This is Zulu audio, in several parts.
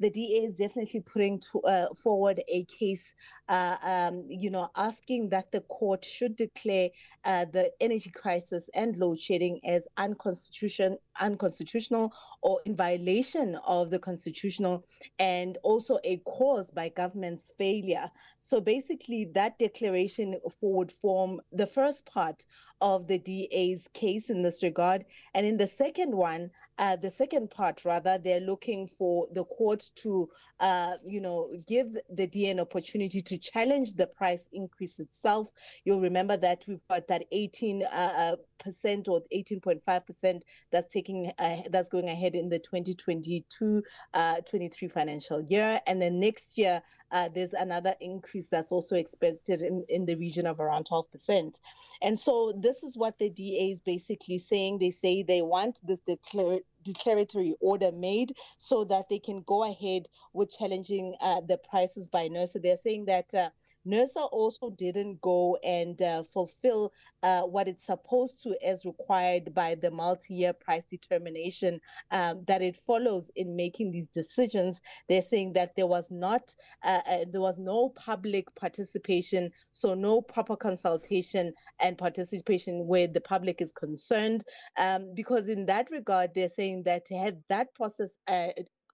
the DA is definitely putting to, uh, forward a case, uh, um, you know, asking that the court should declare uh, the energy crisis and load shedding as unconstitution, unconstitutional or in violation of the constitutional and also a cause by government's failure. So basically, that declaration would form the first part of the DA's case in this regard. And in the second one, uh, the second part, rather, they're looking for the court to, uh, you know, give the DA an opportunity to challenge the price increase itself. You'll remember that we've got that 18 uh, uh percent or 18.5 percent that's taking uh, that's going ahead in the 2022 uh, 23 financial year, and then next year uh, there's another increase that's also expected in, in the region of around 12 percent. And so this is what the DA is basically saying. They say they want this declare declaratory order made so that they can go ahead with challenging uh, the prices by NERSA. They're saying that uh, NERSA also didn't go and uh, fulfill uh, what it's supposed to as required by the multi-year price determination um, that it follows in making these decisions. They're saying that there was not, uh, uh there was no public participation, so no proper consultation and participation where the public is concerned. Um, because in that regard, they're saying that had that process uh,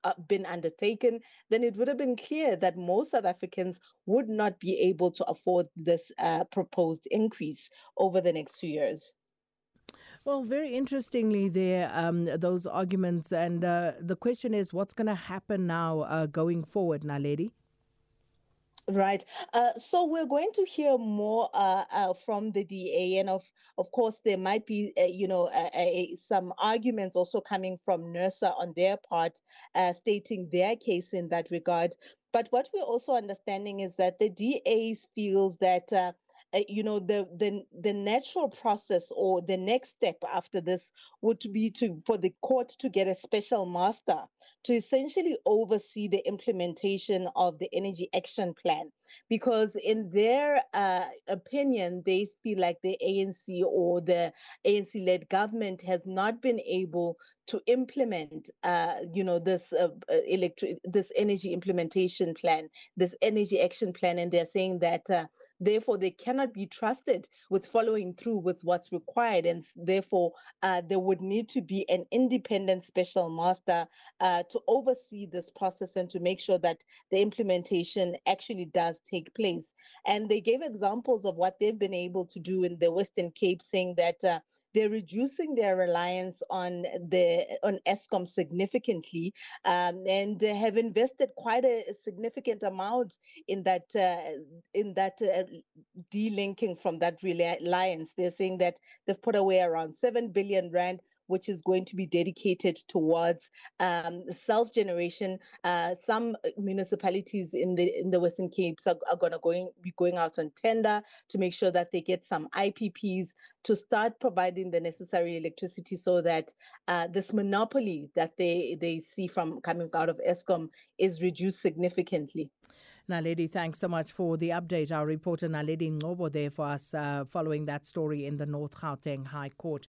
uh, been undertaken, then it would have been clear that most South Africans would not be able to afford this uh, proposed increase over the next two years. Well, very interestingly, there um, those arguments, and uh, the question is, what's going to happen now uh, going forward, Naledi? Right. Uh, so we're going to hear more uh, uh, from the DA, and of of course there might be uh, you know some arguments also coming from NERSA on their part, uh, stating their case in that regard. But what we're also understanding is that the DA feels that uh, you know the the the natural process or the next step after this would be to for the court to get a special master to essentially oversee the implementation of the energy action plan. Because in their uh, opinion they feel like the ANC or the ANC led government has not been able to implement, uh, you know, this uh, uh electric, this energy implementation plan, this energy action plan, and they're saying that uh, therefore they cannot be trusted with following through with what's required, and therefore uh, there would need to be an independent special master uh, to oversee this process and to make sure that the implementation actually does take place. And they gave examples of what they've been able to do in the Western Cape, saying that they're reducing their reliance on the on Eskom significantly, um, and have invested quite a, significant amount in that uh, in that uh, delinking from that reliance. They're saying that they've put away around seven billion rand which is going to be dedicated towards um, self generation. Uh, some municipalities in the in the Western Cape are, are going to going be going out on tender to make sure that they get some IPPs to start providing the necessary electricity so that uh, this monopoly that they they see from coming out of Eskom is reduced significantly. Naledi, thanks so much for the update. Our reporter Naledi Ngobo there for us uh, following that story in the North Gauteng High Court.